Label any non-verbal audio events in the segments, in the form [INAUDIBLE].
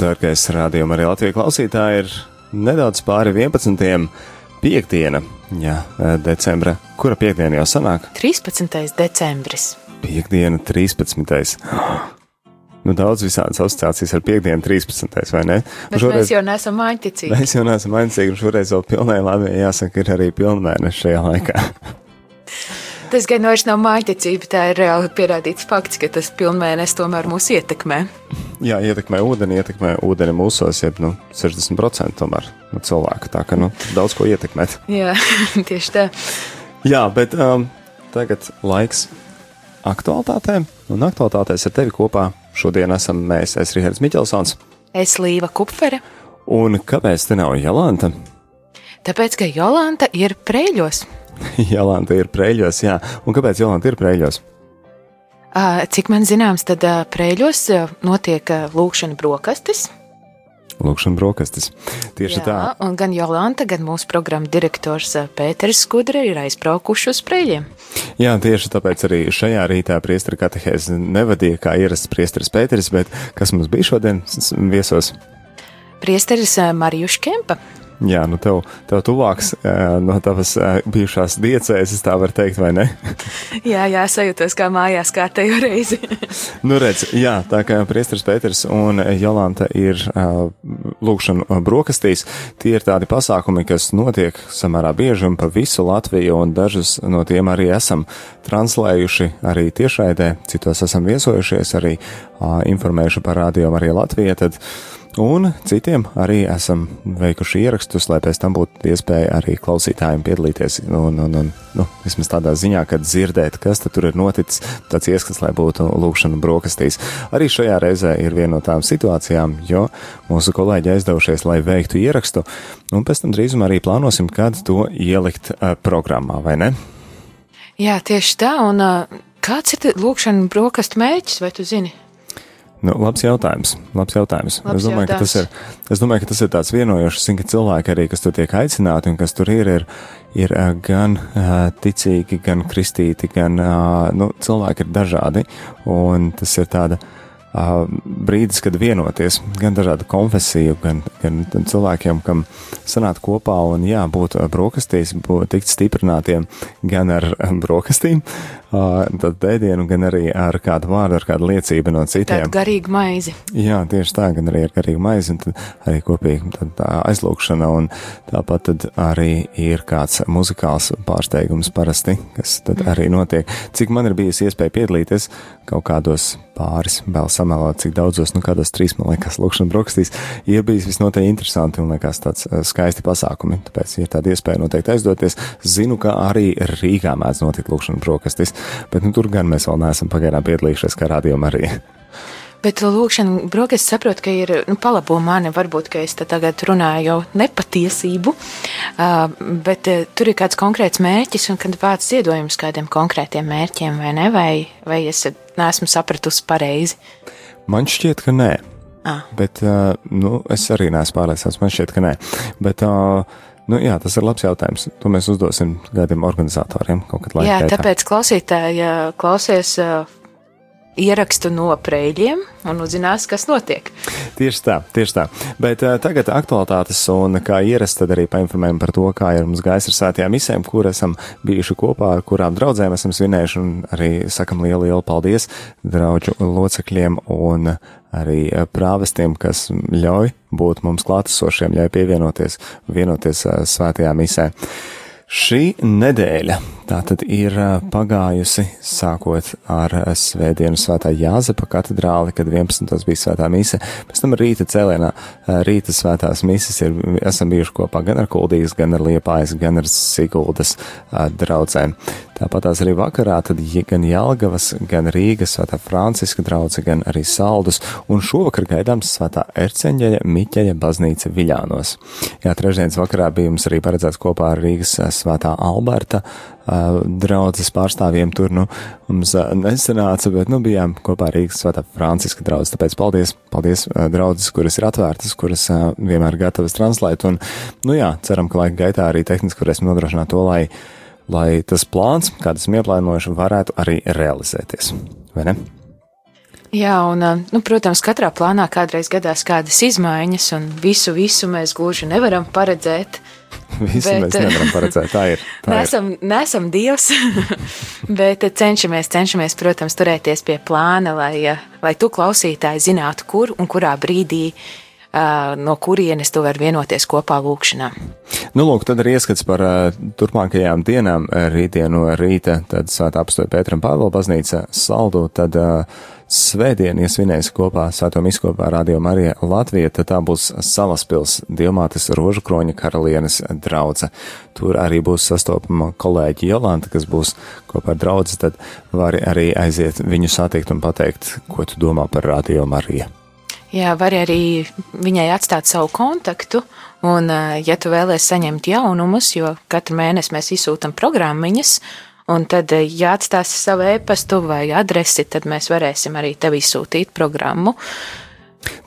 Dārgais rādījuma arī Latvijas klausītāji ir nedaudz pāri 11. piekdiena, jā, decembra. Kura piekdiena jau sanāk? 13. decembris. Piekdiena 13. [GASPS] Nu, daudz visādas asociācijas ar piekdienu 13. vai ne? Bet šoreiz, mēs jau neesam maiticīgi. [LAUGHS] Mēs jau neesam maiticīgi, un šoreiz vēl pilnai Latvijai jāsaka, ir arī pilnmēneši šajā laikā. Tas gan vairs nav mājticība, tā ir reāli pierādīts fakts, ka tas pilnmēnesis tomēr mūs ietekmē. Jā, ietekmē ūdeni, ietekmē ūdeni mūsos, jeb nu, 60% tomēr no cilvēka. Tā ka nu, daudz ko ietekmēt. Jā, [LAUGHS] tieši tā. Jā, bet um, tagad laiks aktualitātēm, un aktualitātēs ar tevi kopā šodien esam mēs, es Rihards Miķelsons. Es Līva Kupfere. Un kāpēc te nav Jolanta? Tāpēc, ka Jolanta ir prēļos. [LAUGHS] Jolanta ir prēļos, jā. Un kāpēc Jolanta ir prēļos? Cik man zināms, tad prēļos notiek lūkšana brokastis. Lūkšana brokastis. Tieši Jā, tā. Un gan Jolanta, gan mūsu programma direktors Pēters Skudra ir aizbraukuši uz prēļiem. Jā, tieši tāpēc arī šajā rītā priestara katehēze nevadīja kā ierasts priestaris Pēteris, bet kas mums bija šodien viesos? Priesteris Marijuš Kempa. Jā, nu tev, tev tuvāks no tavas bijušās diecēzes, tā var teikt, vai ne? [LAUGHS] jā, jā, sajūtos kā mājās kārtējo reizi. [LAUGHS] nu redz, jā, tā kā priestars Pēters un Jolanta ir lūkšana brokastīs, tie ir tādi pasākumi, kas notiek samērā bieži un pa visu Latviju, un dažus no tiem arī esam translējuši arī tiešraidē, citos esam viesojušies, arī informējuši par radio arī Latviju, tad Un citiem arī esam veikuši ierakstus, lai pēc tam būtu iespēja arī klausītājiem piedalīties un, un, un nu, vismaz tādā ziņā, kad dzirdēt, kas tur ir noticis, tāds ieskats, lai būtu lūkšana brokastīs. Arī šajā reizē ir viena no tām situācijām, jo mūsu kolēģi aizdevušies, lai veiktu ierakstu, un pēc tam drīzumā arī plānosim, kad to ielikt uh, programmā, vai ne? Jā, tieši tā, un uh, kāds ir lūkšana brokastu mērķis, vai tu zini? Nu, labs jautājums. Labs jautājums. Labs es, domāju, jautājums. ir, es domāju, ka tas ir tāds vienojošs, ka cilvēki arī, kas tur tiek aicināti un kas tur ir, ir, ir gan uh, ticīgi, gan kristīti, gan uh, nu, cilvēki ir dažādi. Un tas ir tāda uh, brīdis, kad vienoties gan dažādu konfesiju, gan, gan cilvēkiem, kam sanākt kopā un jā, būt brokastīs, būt tikt stiprinātiem gan ar brokastīm, tad ēdienu, gan arī ar kādu vārdu, ar kādu liecību no citiem. Tāda garīga maizi. Jā, tieši tā, gan arī ar garīgu maizi, un tad arī kopīgi tad aizlūkšana, un tāpat tad arī ir kāds muzikāls pārsteigums parasti, kas tad mm. arī notiek. Cik man ir bijusi iespēja piedalīties kaut kādos pāris, vēl samelot, cik daudzos, nu kādos trīs, man liekas, lūkšana brokastīs, ir bijis visnotaļ interesanti un liekas tāds skaisti pasākumi, tāpēc ir tāda iespēja noteikti aizdoties. Zinu, ka arī Rīgā mēdz notikt lūkšana brokastīs bet nu, tur gan mēs vēl neesam pagaidām piedalījušies kā rādījumā arī. Bet lūkšana brokas saprot, ka ir, nu, palabo mani, varbūt, ka es tagad runāju jau nepatiesību, bet tur ir kāds konkrēts mērķis un kad vārds ziedojums kādiem konkrētiem mērķiem, vai ne, vai, vai es neesmu sapratusi pareizi? Man šķiet, ka nē. Ah. Bet, nu, es arī neesmu pārliecināts, man šķiet, ka nē. Bet, uh, Nu, jā, tas ir labs jautājums. To mēs uzdosim kādiem organizatoriem kaut kad laikā. Jā, tāpēc klausītāji klausies ierakstu no prēļiem un uzzinās, kas notiek. Tieši tā, tieši tā. Bet uh, tagad aktualitātes un kā ierasts, tad arī painformējam par to, kā ir mums gājis ar svētajām misēm, kur esam bijuši kopā, ar kurām draudzēm esam svinējuši un arī sakam lielu, lielu paldies draudžu locekļiem un arī prāvestiem, kas ļauj būt mums klātesošiem, ļauj pievienoties, vienoties uh, svētajā misē. Šī nedēļa tātad ir pagājusi sākot ar Svētdienu svētā Jāzepa katedrāli, kad 11. bija svētā mise, pēc tam rīta cēlienā, rīta svētās mises ir, esam bijuši kopā gan ar Kuldīs, gan ar Liepājas, gan ar Siguldas draudzēm. Tāpat tās arī vakarā, tad gan Jelgavas, gan Rīgas svētā Franciska draudze, gan arī Saldus, un šovakar gaidāms svētā Erceņģeļa Miķeļa baznīca Viļānos. Jā, trešdienas vakarā bija mums arī paredzēts kopā ar Rīgas svētā Alberta draudzes pārstāvjiem tur, nu, mums nesanāca, bet, nu, bijām kopā Rīgas svētā Franciska draudzes, tāpēc paldies, paldies draudzes, kuras ir atvērtas, kuras vienmēr gatavas translēt, un, nu jā, ceram, ka laika gaitā arī tehniski varēsim nodrošināt to, lai, lai tas plāns, kādu esam ieplānojuši, varētu arī realizēties, vai ne? Jā, un, nu, protams, katrā plānā kādreiz gadās kādas izmaiņas, un visu, visu mēs gluži nevaram paredzēt. [LAUGHS] Visu bet, mēs nevaram paredzēt, tā ir. [LAUGHS] Tā nesam, ir. nesam dievs, [LAUGHS] bet cenšamies, cenšamies, protams, turēties pie plāna, lai, lai tu klausītāji zinātu, kur un kurā brīdī no kurienes tu vari vienoties kopā lūkšanā. Nu, lūk, tad ir ieskats par uh, turpmākajām dienām. Rītdien no rīta, tad Svētā apstoja Pētera un Pāvila baznīca saldu, tad uh, svētdien iesvinēs kopā Svēto miskopā Radio Marija Latvija, tad tā būs Salaspils Dievmātes Rožu kroņa karalienes draudze. Tur arī būs sastopama kolēģi Jolanta, kas būs kopā ar draudzi, tad vari arī aiziet viņu satikt un pateikt, ko tu domā par Radio Mariju. Jā, var arī viņai atstāt savu kontaktu, un, ja tu vēlēsies saņemt jaunumus, jo katru mēnesi mēs izsūtām programmiņas, un tad, ja atstāsi savu e-pastu vai adresi, tad mēs varēsim arī tev izsūtīt programmu.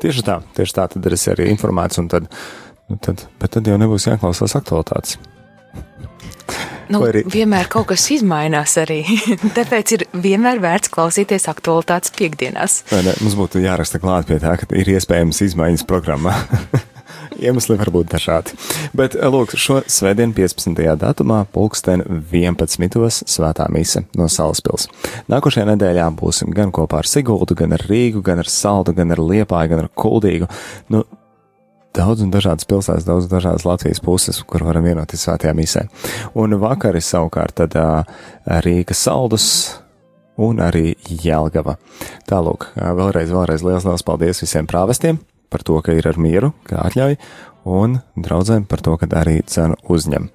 Tieši tā, tieši tā, tad esi arī informēts, un tad, nu tad, bet tad jau nebūs jāklausās aktualitātes. Nu, arī... Vienmēr kaut kas izmainās arī. [LAUGHS] Tāpēc ir vienmēr vērts klausīties aktualitātes piekdienās. Ne, mums būtu jāraksta klāt pie tā, ka ir iespējams izmaiņas programmā. [LAUGHS] Iemesli var būt dažādi. Bet, lūk, šo svētdienu 15. datumā, pulksten 11. svētā mise no Salaspils. Nākošajā nedēļā būsim gan kopā ar Siguldu, gan ar Rīgu, gan ar Saldu, gan ar Liepāju, gan ar Kuldīgu. Nu, daudz un dažādas pilsētas, daudz dažādas Latvijas puses, kur varam vienoties svētajā misē. Un vakari savukārt tad uh, Rīga saldus un arī Jelgava. Tālūk, vēlreiz, vēlreiz liels, liels paldies visiem prāvestiem par to, ka ir ar mieru, kā atļauj, un draudzēm par to, ka arī cenu uzņem.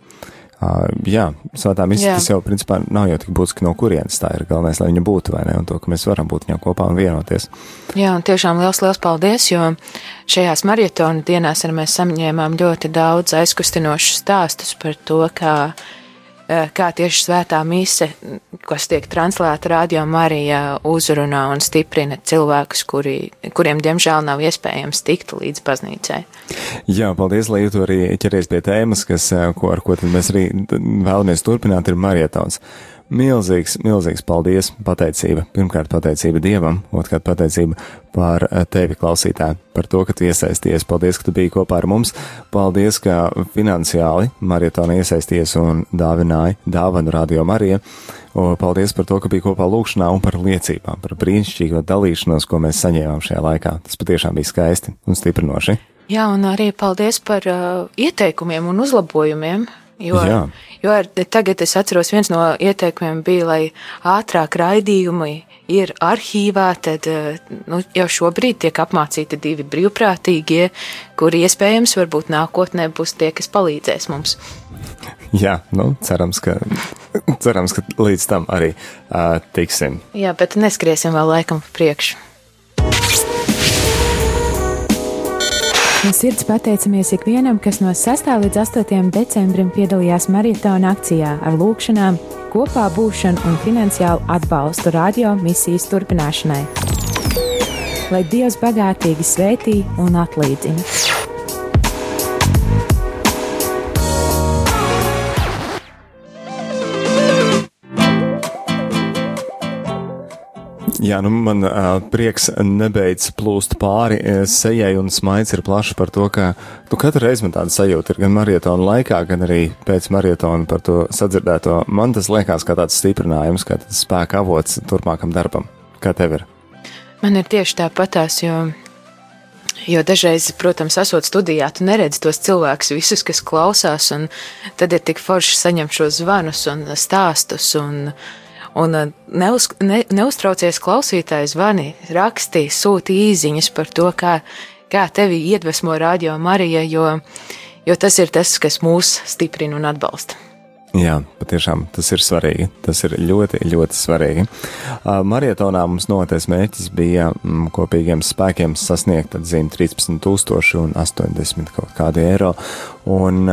Uh, jā, svētā misija tas jau principā nav jau tik būtiski no kurienes tā ir. Galvenais, lai viņa būtu vai ne, un to, ka mēs varam būt viņā kopā un vienoties. Jā, un tiešām liels, liels paldies, jo šajās maratona dienās arī mēs saņēmām ļoti daudz aizkustinošus stāstus par to, kā Eh, kā tieši svētā mise, kas tiek translēta radio Marija, uzrunā un stiprina cilvēkus, kuri, kuriem diemžēl nav iespējams tikt līdz baznīcai. Jā, paldies, lai tu arī ķeries pie tēmas, kas, eh, ko, ar ko mēs arī vēlamies turpināt, ir marietons. Milzīgs, milzīgs paldies, pateicība. Pirmkārt, pateicība Dievam, otrkārt, pateicība par eh, tevi, klausītāji, par to, ka tu iesaisties. Paldies, ka tu biji kopā ar mums. Paldies, ka finansiāli marietona iesaisties un dāvināja dāvanu radio Marija. Paldies par to, ka biji kopā lūkšanā un par liecībām, par brīnišķīgo dalīšanos, ko mēs saņēmām šajā laikā. Tas patiešām bija skaisti un stiprinoši. Jā, un arī paldies par uh, ieteikumiem un uzlabojumiem. Jo, Jā. Jo tagad es atceros, viens no ieteikumiem bija, lai ātrāk raidījumi ir arhīvā, tad eh, nu, jau šobrīd tiek apmācīti divi brīvprātīgie, kuri iespējams varbūt nākotnē būs tie, kas palīdzēs mums. Jā, nu, cerams, ka, cerams, ka līdz tam arī uh, tiksim. Jā, bet neskriesim vēl laikam priekšu. No sirds pateicamies ikvienam, kas no 6. līdz 8. decembrim piedalījās maratona akcijā ar lūgšanām, kopā būšanu un finansiālu atbalstu radio misijas turpināšanai. Lai Dievs bagātīgi svētī un atlīdzina! Jā, nu man uh, prieks nebeidz plūst pāri sejai un smaids ir plašs par to, ka nu, katru reizi man tāda sajūta ir gan marietona laikā, gan arī pēc marietona par to sadzirdēto. Man tas liekas kā tāds stiprinājums, kā tāds spēka avots turpmākam darbam. Kā tev ir? Man ir tieši tāpatās, jo Jo dažreiz, protams, esot studijā, tu neredzi tos cilvēkus, visus, kas klausās, un tad ir tik forši saņemt šos zvanus un stāstus. Un, Un uh, neuz, ne, neuztraucies klausītājs zvani, rakstī, sūti īziņas par to, kā, kā tevi iedvesmo radio Marija, jo, jo tas ir tas, kas mūs stiprina un atbalsta. Jā, patiešām tas ir svarīgi. Tas ir ļoti, ļoti svarīgi. Uh, marietonā mums notais mērķis bija mm, kopīgiem spēkiem sasniegt atzīmi 13,000 un 80 kaut kādi eiro. Un,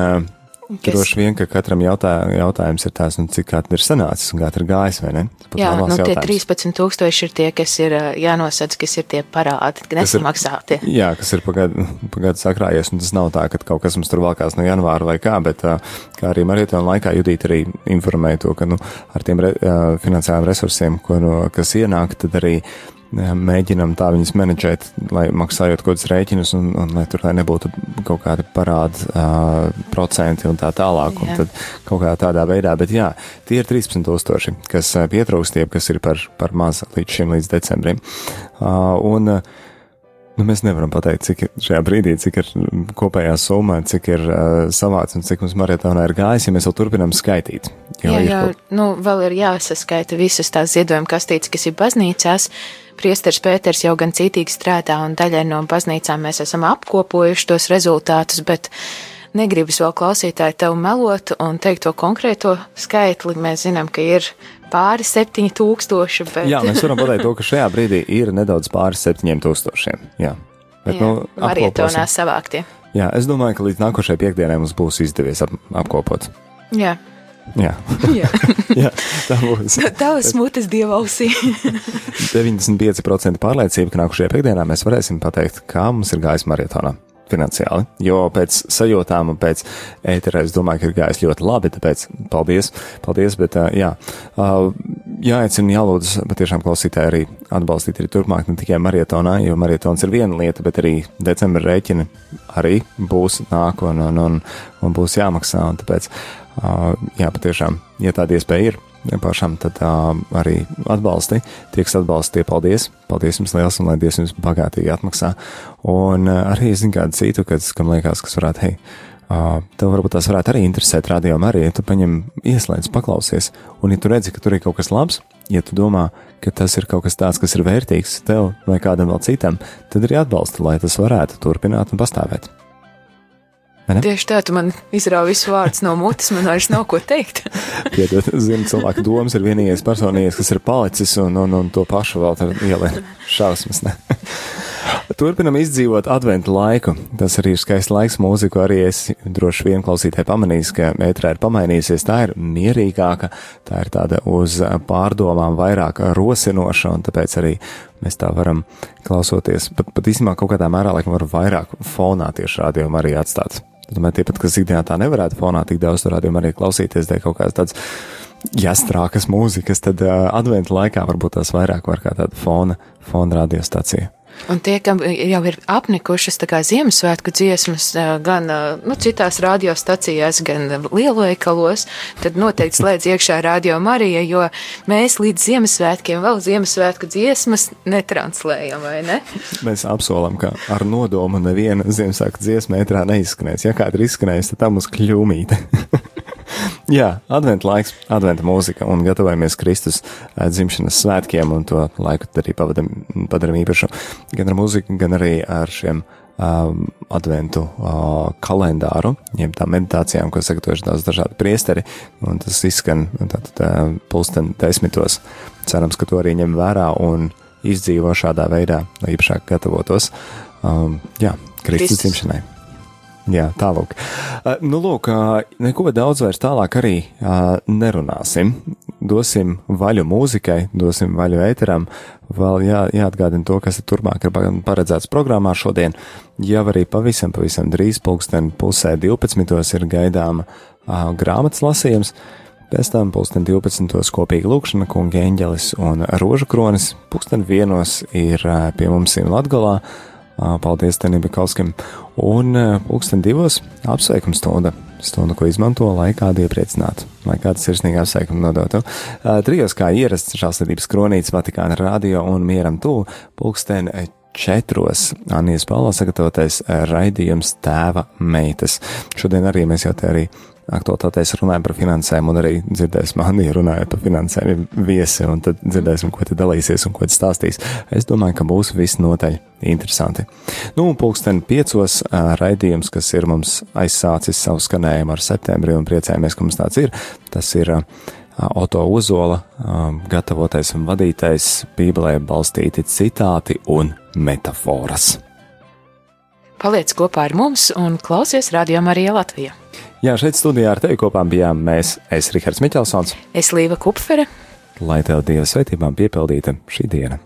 Kas... Droši vien, ka katram jautā, jautājums ir tās, nu, cik kāda ir sanācis un kā ir gājis, vai ne? Jā, nu, tie 13 tūkstoši ir tie, kas ir jānosac, kas ir tie parādi, kas nesamaksāti. Ir, jā, kas ir pagadu, pagadu sakrājies, un tas nav tā, ka kaut kas mums tur valkās no janvāra vai kā, bet kā arī marietona laikā Judīt arī informēja to, ka, nu, ar tiem re, finansiāliem resursiem, ko, no, kas ienāk, tad arī mēģinam tā viņus menedžēt, lai maksājot kaut kādus rēķinus un, un lai tur lai nebūtu kaut kādi parādi uh, procenti un tā tālāk. Jā. Un tad kaut kā tādā veidā, bet jā, tie ir 13 tūkstoši, kas pietrūkst, jeb kas ir par, par maz līdz šim, līdz decembrim. Uh, un, uh, Nu, mēs nevaram pateikt, cik ir šajā brīdī, cik ir kopējā summa, cik ir uh, savāds un cik mums marietānā ir gājis, ja mēs vēl turpinām skaitīt. Jā, jā, kaut... nu, vēl ir jāsaskaita visas tās ziedojuma kastītes, kas ir baznīcās. Priesteris Pēters jau gan cītīgi strādā, un daļai no baznīcām mēs esam apkopojuši tos rezultātus, bet negribas vēl klausītāji tev melot un teikt to konkrēto skaitli. Mēs zinām, ka ir pāri septiņi tūkstoši. Bet... Jā, mēs varam pateikt to, ka šajā brīdī ir nedaudz pāri septiņiem tūkstošiem. Jā, bet, Jā, nu, marietonā savāktie. Jā, es domāju, ka līdz nākošajai piekdienai mums būs izdevies ap, apkopot. Jā. Jā. Jā. [LAUGHS] Jā, tā būs. Tavs mutes dievausī. 95% [LAUGHS] pārliecība, ka nākošajā piekdienā mēs varēsim pateikt, kā mums ir gājis marietonā finansiāli. Jo pēc sajūtām un pēc ētera es domāju, ka ir gājis ļoti labi, tāpēc paldies, paldies, bet jā, jāaicina, jālūdz patiešām klausītāji arī atbalstīt arī turpmāk ne tikai marietonā, jo marietons ir viena lieta, bet arī decembra rēķini arī būs nāk un, un, un, būs jāmaksā, un tāpēc, jā, patiešām, ja tāda iespēja ir, pašam tad arī atbalsti. Tie, kas atbalsta, tie paldies. Paldies jums liels un lai Dievs jums bagātīgi atmaksā. Un arī es zinu kādu citu, kas, kam liekas, kas varētu, hei, uh, tev varbūt tās varētu arī interesēt rādījumā arī, ja tu paņem ieslēdz, paklausies, un ja tu redzi, ka tur ir kaut kas labs, ja tu domā, ka tas ir kaut kas tāds, kas ir vērtīgs tev vai kādam vēl citam, tad arī atbalsta, lai tas varētu turpināt un pastāvēt. Tieši tā, tu man izrāvi visu vārdu no mutes, man vairs nav ko teikt. [LAUGHS] Piedod, zinu, cilvēku domas ir vienīgais personīgais, kas ir palicis, un, un, un to pašu vēl ielien šausmas. Turpinam izdzīvot adventu laiku. Tas arī ir skaists laiks mūziku. Arī es droši vien klausītāji pamanīs, ka metrā ir pamainījusies. Tā ir mierīgāka, tā ir tāda uz pārdomām vairāk rosinoša, un tāpēc arī mēs tā varam klausoties. Pat, pat īstenībā kaut kādā mērā, laikam, var vairāk fonā tieši rādījumu arī atstāt. Tomēr tie pat, kas ikdienā tā nevarētu fonā tik daudz rādījumu arī klausīties, dēļ kaut kādas tādas jāstrākas mūzikas, tad uh, adventu laikā varbūt tās vairāk var kā tāda fona, fona radiostacija. Un tie, kam jau ir apnikušas tā Ziemassvētku dziesmas, gan nu, citās radiostacijās, gan lielveikalos, tad noteikti slēdz iekšā radio Marija, jo mēs līdz Ziemassvētkiem vēl Ziemassvētku dziesmas netranslējam, vai ne? Mēs apsolam, ka ar nodomu neviena Ziemassvētku dziesma ētrā neizskanēs. Ja kāda ir izskanējusi, tad tam uz kļūmīte. [LAUGHS] Jā, adventa laiks, adventa mūzika un gatavojamies Kristus eh, dzimšanas svētkiem un to laiku arī pavadam, padaram īpašu gan ar mūziku, gan arī ar šiem um, adventu uh, kalendāru, jeb tā meditācijām, ko sagatavojuši daudz dažādi priesteri, un tas izskan tātad uh, pulsten desmitos. Cerams, ka to arī ņem vērā un izdzīvo šādā veidā, lai īpašāk gatavotos, um, jā, Kristus dzimšanai. Jā, tālāk. Nu, lūk, neko daudz vairs tālāk arī nerunāsim. Dosim vaļu mūzikai, dosim vaļu ēteram. Vēl jā, jāatgādina to, kas ir turpmāk ir paredzēts programmā šodien. Jau arī pavisam, pavisam drīz pulksten pusē 12. ir gaidāma grāmatas lasījums. Pēc tam pulksten 12. kopīga lūkšana, kunga eņģelis un rožu kronis. Pulksten vienos ir pie mums Latgalā. Paldies Tenim Bikauskim. Un pulksten divos apsveikums stunda. Stunda, ko izmanto, lai kādu iepriecinātu, lai kādu sirsnīgu apsveikumu nodotu. Trijos kā ierasts šāsliedības kronītes Vatikāna radio un mieram tū pulksten četros Anijas Paulo sagatavotais raidījums tēva meitas. Šodien arī mēs jau te arī aktualitātēs runājam par finansēm, un arī dzirdēsim Aniju runājot par finansēm viesi, un tad dzirdēsim, ko te dalīsies un ko te stāstīs. Es domāju, ka būs visnotaļ interesanti. Nu, pulksten piecos raidījums, kas ir mums aizsācis savu skanējumu ar septembri, un priecājamies, ka mums tāds ir. Tas ir Oto Ozola, gatavotais un vadītais Bībelē balstīti citāti un metaforas. Paliec kopā ar mums un klausies Radio Marija Latvijā. Jā, šeit studijā ar tevi kopā bijām mēs, es Rihards Miķelsons. Es Līva Kupfere. Lai tev Dieva sveitībām piepildīta šī diena.